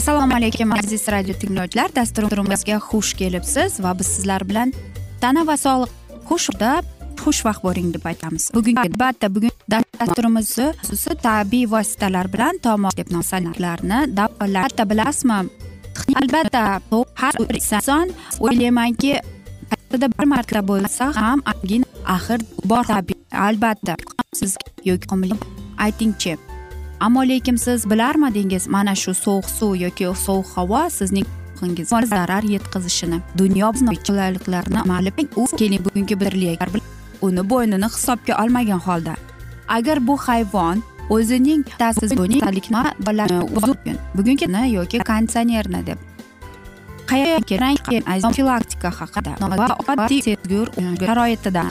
assalomu alaykum aziz radio tinglovchilar. Dasturimizga xush kelibsiz va biz sizlar bilan tana va sog'liq xushda xushvaqt bo'ling deb aytamiz. Bugungi albatta bugun dasturimizni xususi tabiiy vositalar bilan tomoq deb nomlanadilarni albatta bilasizmi? Albatta har bir inson o'ylaymanki haftada bir marta bo'lsa ham axir bor albatta siz yoki aytingchi. Ammo lekin siz bilarmidingiz mana shu sovuq suv yoki sovuq havo sizning zarar yetkazishini. Dunyo qulayliklarni amalib u keling bugungi birliklar uni bo'ynini hisobga olmagan holda. Agar bu hayvon o'zining bugungi yoki konditsionerni deb profilaktika haqida va oddiy sezgur sharoitidan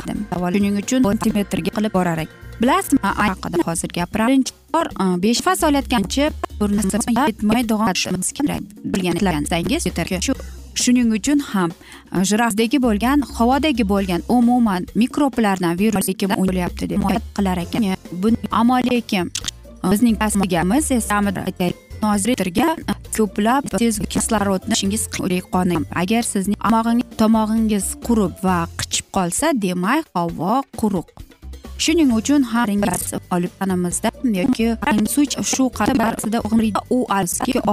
shuning uchun santimetrga qilib borar ekan bilasizmi? Haqida hozir gapiramiz bor besh faz olayotgancha kerak. Bilgansangiz shu shuning uchun ham jirafdagi bo'lgan havodagi bo'lgan umuman mikroblardan viruslarga o'lyapti deb qilar ekan. Ammo lekin bizning kasbigamiz esa nozirga ko'plab tez kislorodni ishingiz qoni agar sizning tomog'ingiz tomog'ingiz qurib va qichib qolsa demak havo quruq. Shuning uchun har olib tanamizda yoki suv shu qadar u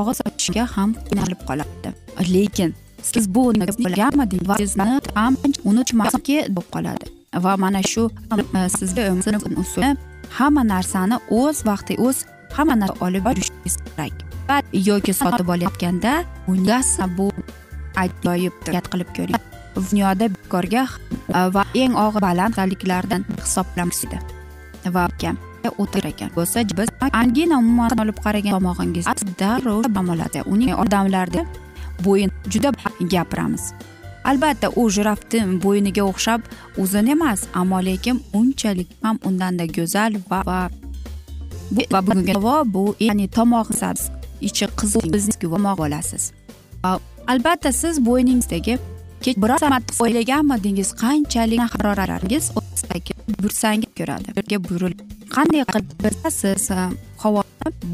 og'iz ochishga ham qiynalib qoladi. Lekin siz bu bilganmidingiz va sizni ham unutmaski bo'lib qoladi. Va mana shu e, sizga usuli hamma narsani o'z vaqti o'z hamma narsa olib borishingiz kerak. Yoki sotib olayotganda bu ajoyib qilib ko'ring. Dunyoda bekorga va eng og'ir baland kasalliklardan hisoblanmaydi va o'tir ekan. Bo'lsa biz angina umuman olib qaragan tomog'ingiz darrov bo'ladi uning odamlarda bo'yin juda gapiramiz. Albatta u jirafni bo'yniga o'xshab uzun emas ammo lekin unchalik ham undanda go'zal va va bugungi havo bu ya'ni tomoq ichi qizil tomoq va albatta siz bo'yningizdagi kech biror marta o'ylaganmidingiz? Qanchalik haroratingiz bursangiz ko'radi? Burilib qanday qilib siz havo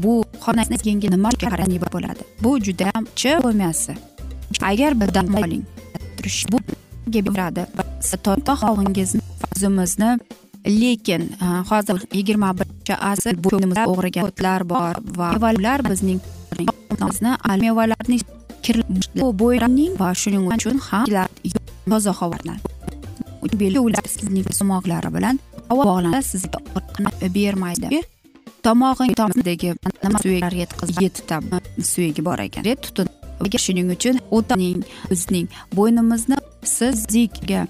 bu xonangizga nima bo'ladi? Bu judayam chi bo'lmayapti agar bir dam oling turish bu beradi sog'ingizni o'zimizni lekin e, hozir yigirma birinchi asr bo'ynimizda o'g'rigan o'tlar bor va ular bizning mevalarni bu bo'yraning va shuning uchun ham toza havodan. Ular sizning tomoqlari bilan havo bog'lanadi sizga bermaydi. Tomog'ingdagi suyaklar yettita suyagi bor ekan. Tutun. Shuning uchun o'taning bizning bo'ynimizni siz zikga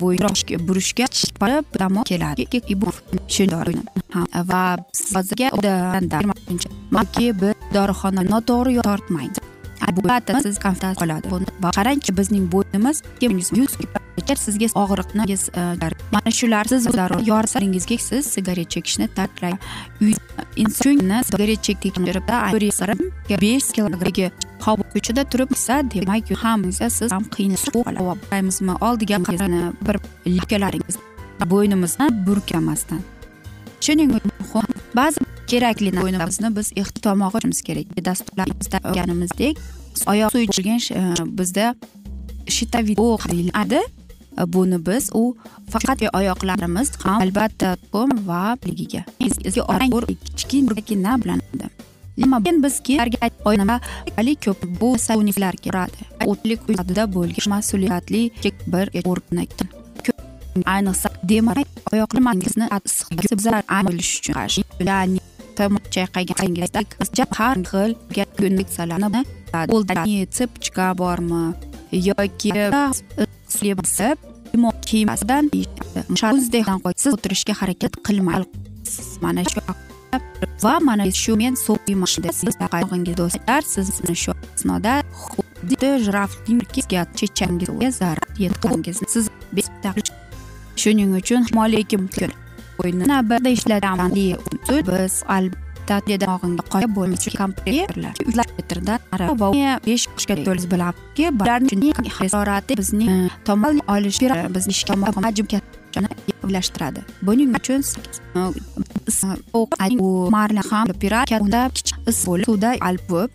burishga burishga tomoq keladi. Va sizga yoki bir dorixona noto'g'ri tortmaydi. Siz konfat qoladi. Va qarangchi bizning bo'ynimiz yuz sizga og'riqni e, mana shular siz yorisingizga siz sigaret chekishni takrang insonni sigaret chektirib besh kilogramga havo ko'chada turibsa demak ham siz ham qiynalaymizmi oldiga bir likalaringiz bo'ynimizni burkamasdan shuning uchun ba'zi kerakli bo'ynimizni biz tomog'i qilishimiz kerak. Dasturlarimizda o'rganimizdek. Oyoq suv ichilgan e, bizda shitavit deyiladi e, buni biz u faqat oyoqlarimiz ham albatta tuxum va ligiga. Kichkina bilan lekin biz keyingi ko'p bu uniflarga uradi o'tlik uyda bo'lgan mas'uliyatli bir o'rnak ayniqsa demak oyoqlaringizni issiq bo'lishi uchun ya'ni chayqaganingizda har xil kunliksalarni tsipchka bormi? Yoki kiymasidan siz o'tirishga harakat qilmang mana shu va mana shu men so'qiymansiz do'stlar siz shu asnoda xuddi jirafningga chechangiz zarar yetkazgangizni siz shuning uchun molekim o'yinni birda ishlatamiz biz albatta dimog'ingga qoya bo'lmish kompyuterlar metrdan va besh qishga to'liq bilamki bularni harorati bizning e, tomon olish bizni ishga hajm birlashtiradi buning uchun marla ham unda is bo'lib suvda alpib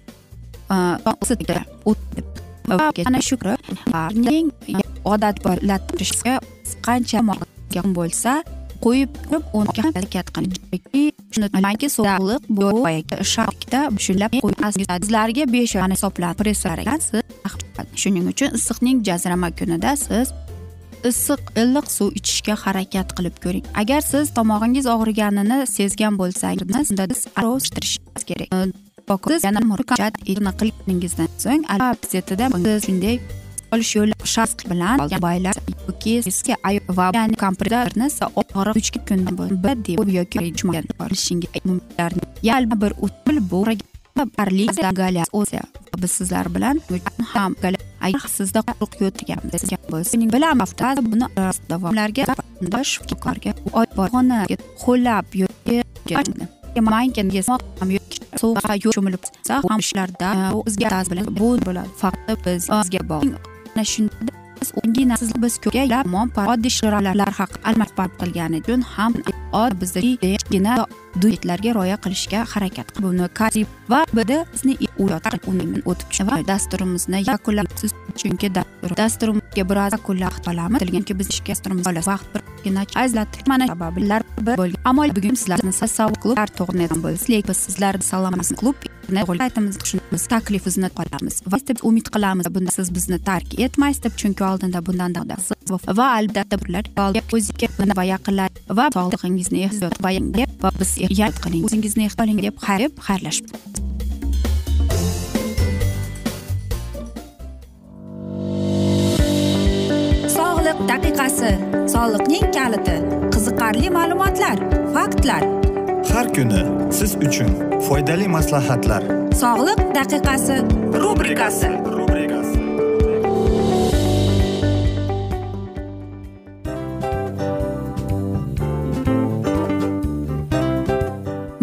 bo'lib e, ana shu odat bo'latishga qancha bo'lsa qo'yib turib unga harakat qiling. Unutmangki sog'liq bu shakda shunlab sizlarga besh oy hisoblab presslar ekan siz shuning uchun issiqning jazirama kunida siz issiq iliq suv ichishga harakat qilib ko'ring. Agar siz tomog'ingiz og'riganini sezgan bo'lsangiz unda aralashtirishingiz kerak. Siz yana qilganingizdan so'ng albatta siz shunday olish yo'li shask bilan baylar yoki eski va kompyuterni og'riq uch kundan bir deb yoki olishingiz mumkin. Yana bir usul bu biz sizlar bilan ham agar sizda quruq yo'tgan bo'lsa bilan buni davomlarga shifokorga xona qo'llab yoki sovuqqa cho'milib ham ishlarda o'zga bilan bu bo'ladi faqat biz bizga bog'liq ana shunda siz biz ko'plab oddiy shirolar haqida almashib qilgani uchun ham bizdagina duetlarga rioya qilishga harakat qilib buni va bda o'tib va dasturimizni yakunlaymiz chunki dasturimizga biroz yakunlab qolamiz bilganki biz ishga dasturimiz vaqt birgina ajratdik mana sabablar bo'lgan. Ammo bugun sizlarni savob klub to'g'ri bo'lsa lekin biz sizlarni salomat klub aytamiz biz taklifingizni qolamiz va deb umid qilamiz bunda siz bizni tark etmaysiz deb chunki oldinda bundan va albatta o'ziga va yaqinlar va sog'lig'ingizni ehtiyot va biz ehtiyot qiling. O'zingizni ehtiyot qiling deb xayrib xayrlashib. Sog'liq daqiqasi. Soliqning kaliti. Qiziqarli ma'lumotlar faktlar. Har kuni siz uchun foydali maslahatlar. Sog'liq daqiqasi rubrikasi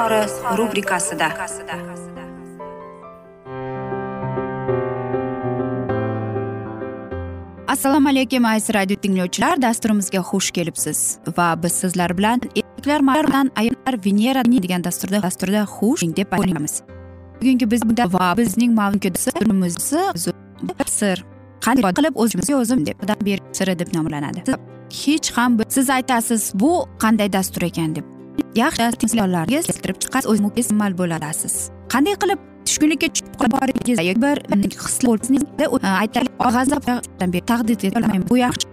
izhori rubrikasida. Assalomu alaykum aziz radio tinglovchilar. Dasturimizga xush kelibsiz. Va biz sizlar bilan erkaklar bilan ayollar venera degan dasturda dasturda xush deb aytamiz bugungi biz va bizning mavzuimiz sir qanday qilib o'zimizga o'zim deb siri deb nomlanadi. Hech ham siz aytasiz bu qanday dastur ekan deb. Yaxshi keltirib chiqarib o'zingiz mal bo'lasiz qanday qilib tushkunlikka tushib qoringiz bir his aytaylik g'azab taqdid etolmayman bu yaxshi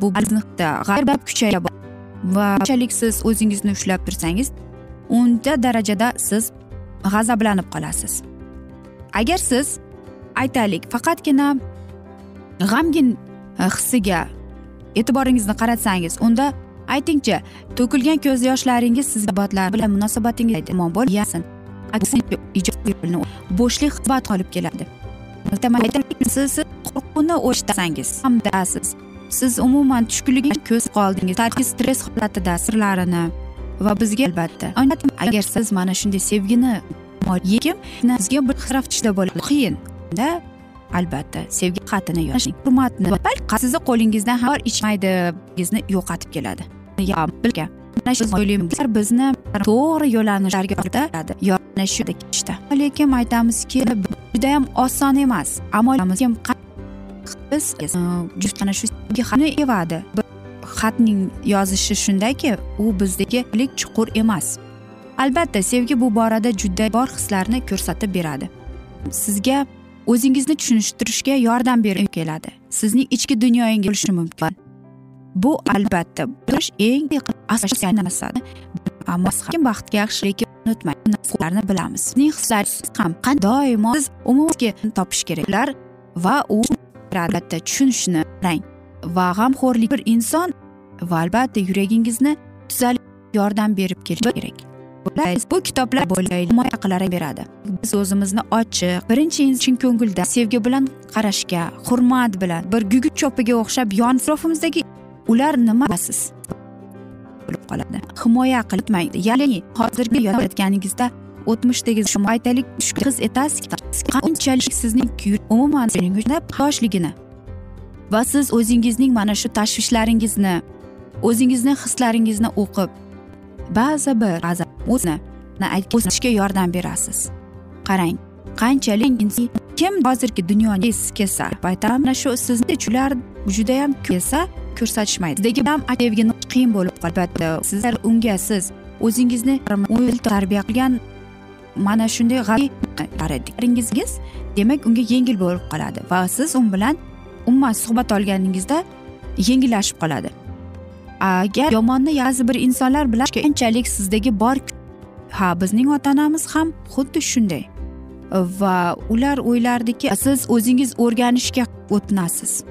bu bizni g'azab kuchayadi va qanchalik siz o'zingizni ushlab tursangiz unda darajada siz g'azablanib qolasiz. Agar siz aytaylik faqatgina g'amgin hissiga e'tiboringizni qaratsangiz unda aytingchi to'kilgan ko'z yoshlaringiz sizbatlar bilan munosabatingiz yomon bo'lmasin bo'shlik xizmat olib keladi. Siz qo'rquvni o'chtasangiz hamdasiz. Siz umuman tushkunlikka ko'z qoldingiz stress holatida sirlarini va bizga albatta. Agar siz mana shunday sevgini lekin sizga bir tarafchida bo'ladi qiyin. Albatta sevgi xatini yozing hurmatni sizni qo'lingizdan ham ichmaydi bizni yo'qotib keladi. Bilgan mana shu o'ylaymizlar bizni to'g'ri yo'nalishlarga yana shu ishda lekin aytamizki judayam oson emas. Ammo biz hm, just mana shu xatni evadi xatning yozishi shundayki u bizdagi chuqur emas. Albatta sevgi bu borada juda bor hislarni ko'rsatib beradi. Sizga o'zingizni tushuntirishga yordam berib keladi. Sizning ichki dunyoyingiz bo'lishi mumkin. Bu albatta eng asosiy narsa ammo ham baxtga yaxshi lekin unutmang. Narsalarni bilamiz. Sizning hislaringiz ham doimo siz umuman topish kerak ular va u albatta tushunishni qarang. Va g'amxo'rlik bir inson va albatta yuragingizni tuzalib yordam berib kelishi kerak. Bu kitoblar himoya qilar beradi biz o'zimizni ochiq birinchi chin ko'ngilda sevgi bilan qarashga hurmat bilan bir gugut cho'piga o'xshab yon atrofimizdagi ular nima siz bo'lib qoladi. Himoya qilmang ya'ni hozirgi yonayotganingizda o'tmishdagi aytaylik his etasiz qanchalik sizning umuman yoshligini va siz o'zingizning mana shu tashvishlaringizni o'zingizni hislaringizni o'qib ba'zi bir o'zini o'sishga yordam berasiz. Qarang qanchalik kim hozirgi dunyoni es kelsa aytaman mana shu sizni ular judayam kelsa ko'rsatishmaydi. Sizdagi ham sevgini qiyin bo'lib albatta sizlar unga siz o'zingizni tarbiya qilgan mana shunday g'aringiz demak unga yengil bo'lib qoladi va siz u bilan umuman suhbat olganingizda yengillashib qoladi. Agar yomonni ba'zi bir insonlar bilan qanchalik sizdagi bor ha bizning ota onamiz ham xuddi shunday. Va ular o'ylardiki siz o'zingiz o'rganishga o'tnasiz.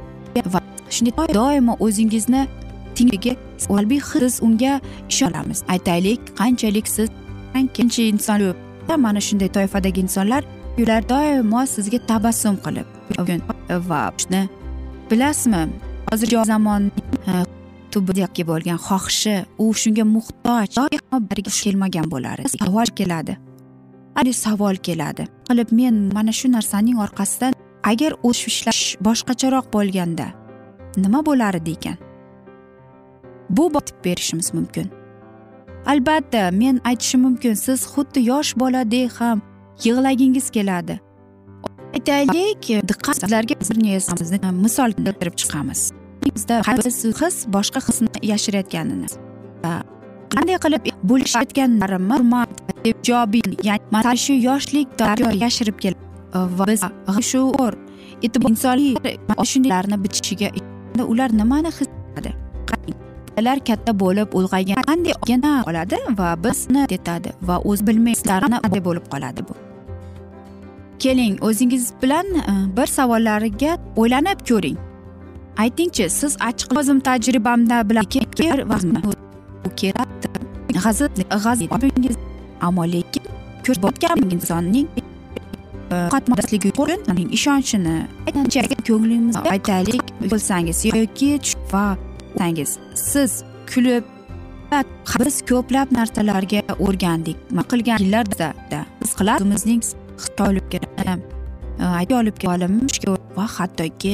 Va shunday doimo o'zingizni tingligi salbiy siz unga ishonamiz. Aytaylik qanchalik siz qancha inson mana shunday toifadagi insonlar ular doimo sizga tabassum qilib va shuni bilasizmi? Hozirgi zamon tubdagi bo'lgan xohishi u shunga muhtoj kelmagan bo'lar savol keladi. Savol keladi. Qilib men mana shu narsaning orqasidan agar o'sishlash boshqacharoq bo'lganda nima bo'lar edi ekan? Bu botib berishimiz mumkin. Albatta men aytishim mumkin siz xuddi yosh boladek ham yig'lagingiz keladi. Aytaylik diqqat sizlarga bir misol keltirib chiqamiz. Bizda his boshqa hisni yashirayotganini qanday qilib bo'lishayotganlarimni hurmat ijobiy ya'ni mana shu yoshlik yashirib kelib va biz shuur insonlik shundaylarni bitishiga ular nimani his qiladi? Ular katta bo'lib ulg'aygan qanday yana qoladi va bizni etadi va o'zi bilmaysizlarni bo'lib qoladi bu? Keling o'zingiz bilan e, bir savollariga o'ylanib ko'ring. Aytingchi siz achchiq o'zim tajribamda bilan ammo lekin ko'rib insonning e, qatmasligi uchun ishonchini ko'nglimiz aytaylik bo'lsangiz yoki va siz kulib biz ko'plab narsalarga o'rgandik. Qilgan yillarda biz qilamizning e, olib keladi olib kelib va hattoki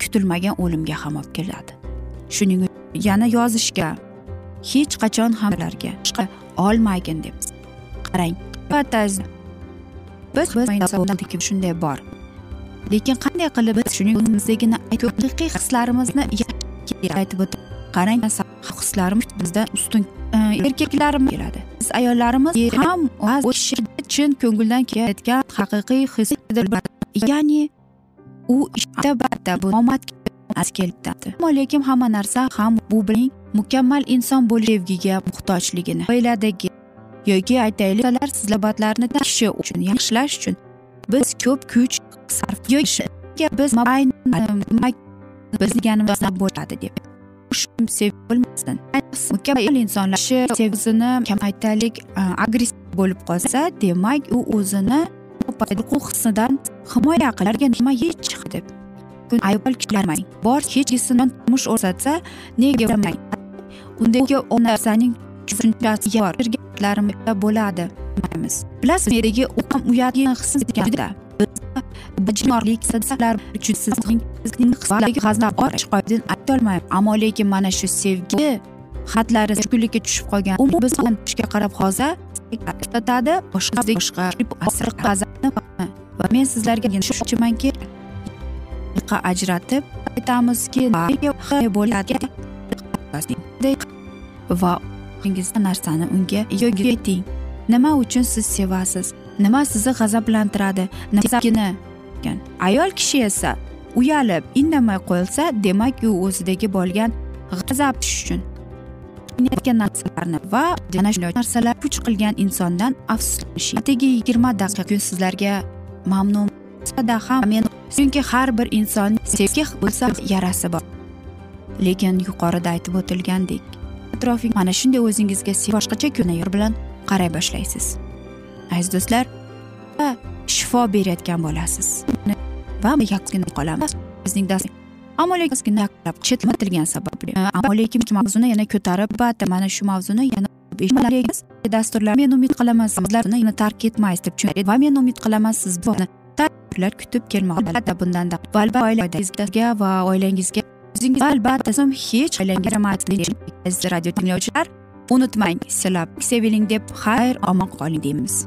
kutilmagan o'limga ham olib keladi. Shuning uchun yana yozishga hech qachon ham olmagin deb qarang. Biz shunday bor. Lekin qanday qilib biz shuning o'zimizligini haqiqiy hislarimizni aytib o'tib qarang hislarimiz bizdan ustun e, erkaklarimiz keladi. Biz ayollarimiz ham kishi chin ko'ngildan kelayotgan haqiqiy his ya'ni u batta bu omad kelibdi ammo lekin hamma narsa ham bu bilan mukammal inson bo'lish sevgiga muhtojligini oiladagi yoki aytaylik sizlar kishi uchun yaxshilash uchun biz ko'p kuch sarf biz biz deganimizda bo'ladi deb bo'lmasin. Mukammal insonlar sevgisini aytaylik agressiv bo'lib qolsa demak u o'zini qo'rquv hissidan himoya qilarga nima hech deb ayol kishilarmang bor hechgisidan turmush o'rsatsa nega undagi u narsaning tushunchasi bor. Bo'ladi bilasiz g'azab uyatli hissda aytolmayman. Ammo lekin mana shu sevgi xatlari tushkunlikka tushib qolgan. U biz tushga qarab hozir to'xtatadi boshqa boshqa va men sizlarga tushunchimanki ajratib aytamizki bo'ladi va narsani unga yoki ayting nima uchun siz sevasiz? Nima sizni g'azablantiradi? Ayol kishi esa uyalib indamay qo'yilsa demak u o'zidagi bo'lgan g'azab uchun narsalarni va ana shunday narsalar kuch qilgan insondan afsuslanish atigi yigirma daqiqa sizlarga mamnun ham men chunki har bir inson sevgi bo'lsa yarasi bor. Lekin yuqorida aytib o'tilgandek atrofing mana shunday o'zingizga boshqacha ko'zlar bilan qaray boshlaysiz. Aziz do'stlar shifo berayotgan bo'lasiz. Va yaqqina qolamiz. Bizning dast ammo lekin chetlatilgani sababli ammo lekin mavzuni yana ko'tarib mana shu mavzuni yana dasturlar. Men umid qilaman sizlar uni tark etmaysiz deb tushunadi. Va men umid qilaman siz buni kutib kelmoqda. Albatta bundanda va oilangizga va oilangizga o'zingiz albatta hech aziz radio tinglovchilar unutmang. Silab seviling deb xayr omon qoling deymiz.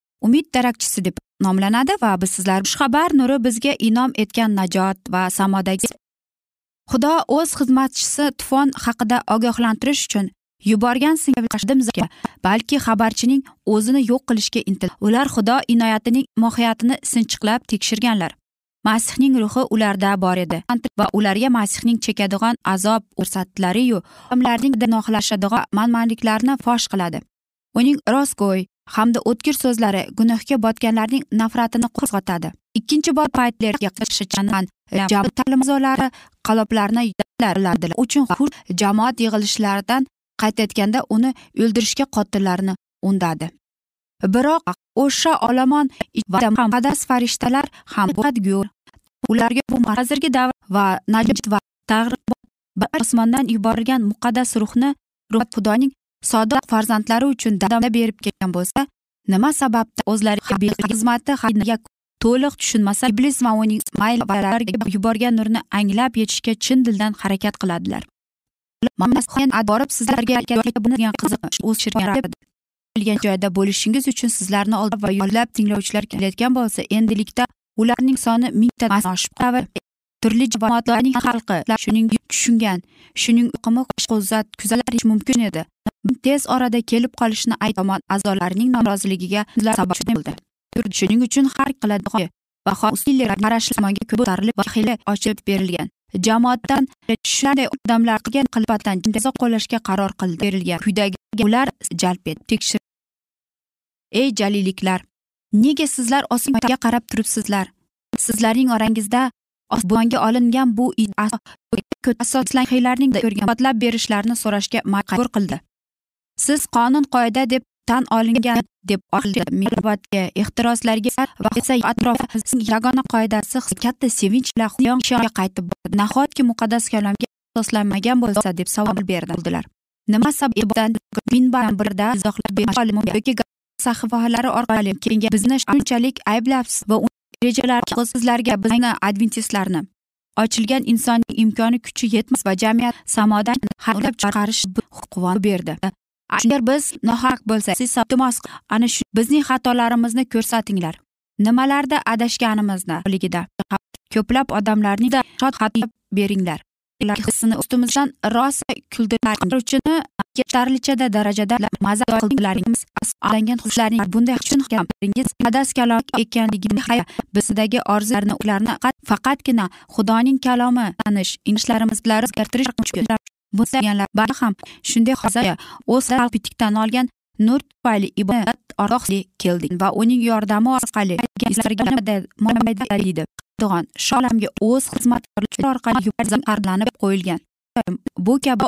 umid darakchisi deb nomlanadi va biz sizlar xushxabar. Nuri bizga inom etgan najot va samodagi xudo o'z xizmatchisi tufon haqida ogohlantirish uchun yuborgan singlimizga balki xabarchining o'zini yo'q qilishga intil ular xudo inoyatining mohiyatini sinchiqlab tekshirganlar. Masihning ruhi ularda bor edi va ularga masihning chekadigan azob ko'rsatlariyu odamlarning gunohlashadigan manmanliklarni fosh qiladi. Uning rostgo'y hamda o'tkir so'zlari gunohga botganlarning nafratini qo'zg'atadi. Ikkinchi bor paytlarga e, ta'lim a'zolari qaloblarni uchun jamoat yig'ilishlaridan qaytayotganda uni o'ldirishga qotillarni undadi. Biroq o'sha olomon muqaddas farishtalar ham ularga bu hozirgi davr va najot va targ'ibot osmondan yuborilgan muqaddas ruhni ruh xudoning sodiq farzandlari uchun dadamda berib kelgan bo'lsa nima sababdan o'zlari xizmati to'liq tushunmasa iblis va uning yuborgan nurni anglab yetishga chin dildan harakat qiladilar. Borib sizlarga bilgan joyda bo'lishingiz uchun sizlarni oldida va yo'llab tinglovchilar kelayotgan bo'lsa endilikda ularning soni mingtadan oshib turli jamoatlarning xalqi shuning tushungan shuning uqimi qo'zat kuzatish mumkin edi. Tez orada kelib qolishini ay tomon a'zolarining noroziligiga sabab bo'ldi. Shuning uchun har qiladi va qarashlarga ko'tarilib vahila ochib berilgan. Jamoatdan shunday odamlarga qilbatan jazo qo'llashga qaror qildi berilgan quyidagi ular jalb etdi. Tekshir ey jalilliklar nega sizlar osmonga qarab turibsizlar? Sizlarning orangizda osmonga olingan bu asoslarning ko'rgan berishlarini so'rashga majbur qildi. Siz qonun qoida deb tan olingan deb mehribonga ehtiroslarga va esa atrofning yagona qoidasi katta sevinch bilan qaytib bordi. Nahotki muqaddas kalomga asoslanmagan bo'lsa deb savol berdilar nima sababdan minbar birda izohlab yoki sahifalari orqali kenga bizni shunchalik ayblabsiz va rejalar sizlarga bizni adventistlarni ochilgan insonning imkoni kuchi yetmas va jamiyat samodan haydab chiqarish huquqini berdi. Agar biz nohaq bo'lsak siz iltimos ana shu bizning xatolarimizni ko'rsatinglar. Nimalarda adashganimizni ko'plab odamlarning shod beringlar. Hissini ustimizdan rosa kuldilar yetarlichada darajada maza qildilaringiz alangan xushlaring bunday uchun ham qadas kalom ekanligini bizdagi orzularni ularni faqatgina xudoning kalomi tanish ishlarimizni o'zgartirish mumkin bari ham shunday hozir o'z bitikdan olgan nur tufayli ibodat orqali keldik va uning yordami orqali deydi tug'on shu olamga o'z xizmatkorlari orqali arlanib qo'yilgan. Bu kabi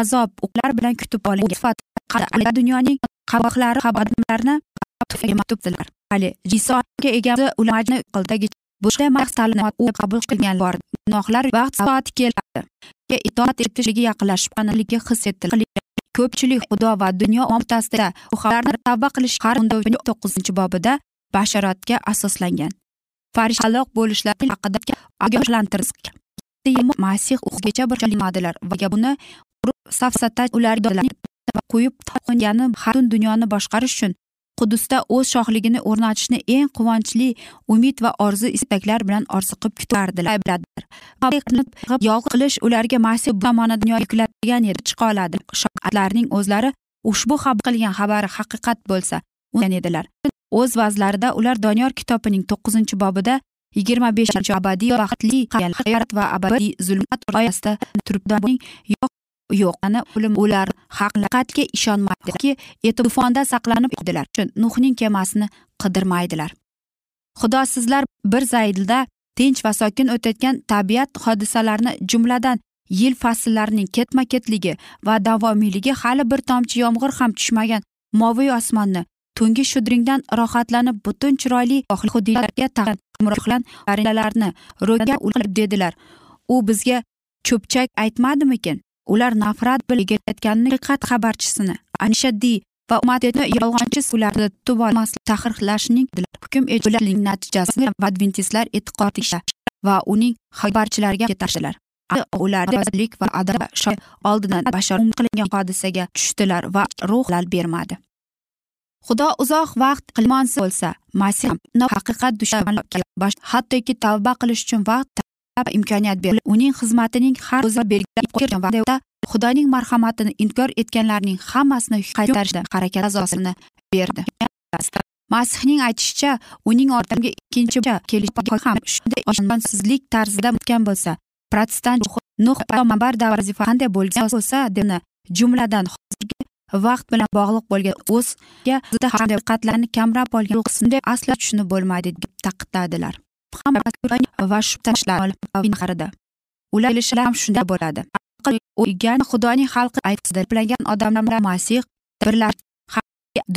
azob o'qlar bilan kutib olingan dunyoning qavoqlari odamlarni hali jisoga ega ularni qildagi bunday maqsadni u qabul qilgan bor. Gunohlar vaqt soati keladi. Itoat etishligi yaqinlashib qanligi his etildi ko'pchilik xudo va dunyo o'rtasida tavba qilish har to'qqizinchi bobida bashoratga asoslangan. Farishtalar bo'lishlari haqida ogohlantirish masih o'qigacha bir limadilar va buni safsata ular qo'yib qo'ygani butun dunyoni boshqarish uchun qudusda o'z shohligini o'rnatishni eng quvonchli umid va orzu istaklar bilan orziqib kutardilar yolg'iz qilish ularga masih tomonidan dunyo yuklatilgan edi chiqa oladi. Shoatlarning o'zlari ushbu xabar qilgan xabari haqiqat bo'lsa edilar. O'z vazlarida ular doniyor kitobining to'qqizinchi bobida yigirma beshinchi abadiy baxtli hayot va abadiy zulmat oyasida turibdi. Yo'q yo'q ana o'lim ular haqiqatga ishonmaydiki tufonda saqlanib qoldilar. Uchun nuhning kemasini qidirmaydilar. Xudo sizlar bir zaylda tinch va sokin o'tayotgan tabiat hodisalarini jumladan yil fasllarining ketma ketligi va davomiyligi hali bir tomchi yomg'ir ham tushmagan moviy osmonni tungi shudringdan rohatlanib butun chiroyli hududlarga bilan ro'ga dedilar. U bizga cho'pchak aytmadimikin? Ular nafrat bilan aytganini haqiqat xabarchisini anshaddiy va umatni yolg'onchi ularni tutib olmaslik tahrirlashning hukm etishning va adventistlar e'tiqod va uning xabarchilariga yetardilar ular ozlik va adab oldidan bashar qilingan hodisaga tushdilar va ruhlar bermadi. Xudo uzoq vaqt qilmonsiz bo'lsa masih haqiqat dushmanlarga hattoki tavba qilish uchun vaqt imkoniyat berdi uning xizmatining har o'zi belgilab xudoning marhamatini inkor etganlarning hammasini qaytarishda harakat azosini berdi. Masihning aytishicha uning ortimga ikkinchi kelishi ham shunday ishonchsizlik tarzida o'tgan bo'lsa protestant nuh payg'ambar davri qanday bo'lgan bo'lsa jumladan hozirgi vaqt bilan bog'liq bo'lgan o'zga haqiqatlarni kamrab olgan qismda aslo tushunib bo'lmaydi deb ta'kidladilar va shu tashlarida ular kelishlar ham shunday bo'ladi. O'ygan xudoning xalqi ayblangan odamlar masih birlar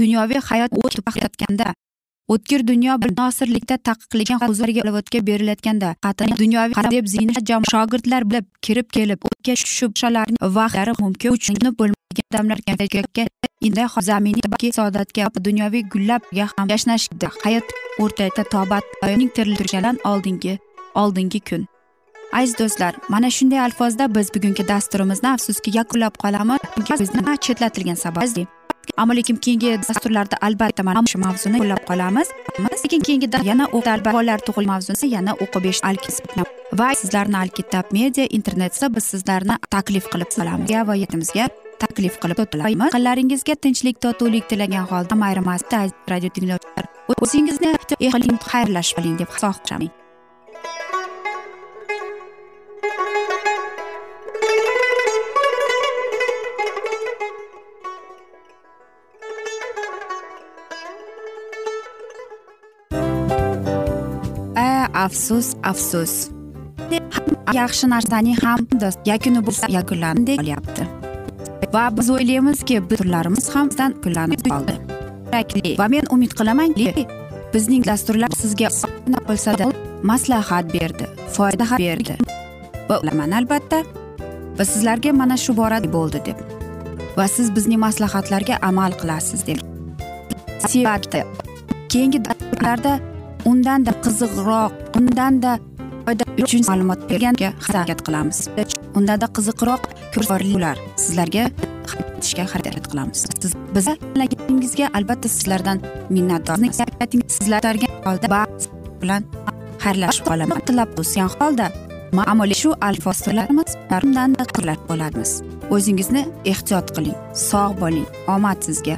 dunyoviy hayot o'tayotganda o'tkir dunyo nosirlikda taqiqlagan huzurga o'tga berilayotganda dunyoviy deb ziyna shogirdlar bilib kirib kelib o'tga tushib shubhalarning vaqtlari mumkin uchunib odamlar kamchilikka endi zaminiy saodatga dunyoviy gullabga ham yashnashda hayot o'rtada tobat oyning tiriltirishdan oldingi oldingi kun. Aziz do'stlar mana shunday alfozda biz bugungi dasturimizni afsuski yakunlab qolamiz. Bizni chetlatilgani sababli ammo lekin keyingi dasturlarda albatta mana shu mavzuni qo'llab qolamiz. Lekin keyingi yana bolalar tug'il mavzusini yana o'qib eshitib va sizlarni alkitab media internetda biz sizlarni taklif qilib qolamiz va yetimizga taklif qilib o'tamiz yaqinlaringizga tinchlik totuvlik tilagan holda ayrimasdan radio tinglovchilar. O'zingizni xayrlashib qoling deb xohlamayman afsus afsus. Yaxshi narsaning ham yakuni bo'lsa yakunlandi qolyapti va biz o'ylaymizki turlarimiz ham bizdan qoldi. Va men umid qilamanki bizning dasturlar sizga bo'lsada maslahat berdi foyda berdi. Va bilaman albatta va sizlarga mana shu borada bo'ldi deb. Va siz bizning maslahatlarga amal qilasiz deb. Keyingi dasturlarda undanda qiziqroq undanda foyda uchun ma'lumot berganga harakat qilamiz. Undanda qiziqroq ular sizlarga etishga harakat qilamiz. Siz bizga albatta sizlardan minnatdormiz sizlarga holda bilan xayrlashib qolaman tilab qo'sgan holda ma'muriy shu alfozlarimiz bo'ladimiz. O'zingizni ehtiyot qiling sog' bo'ling omad sizga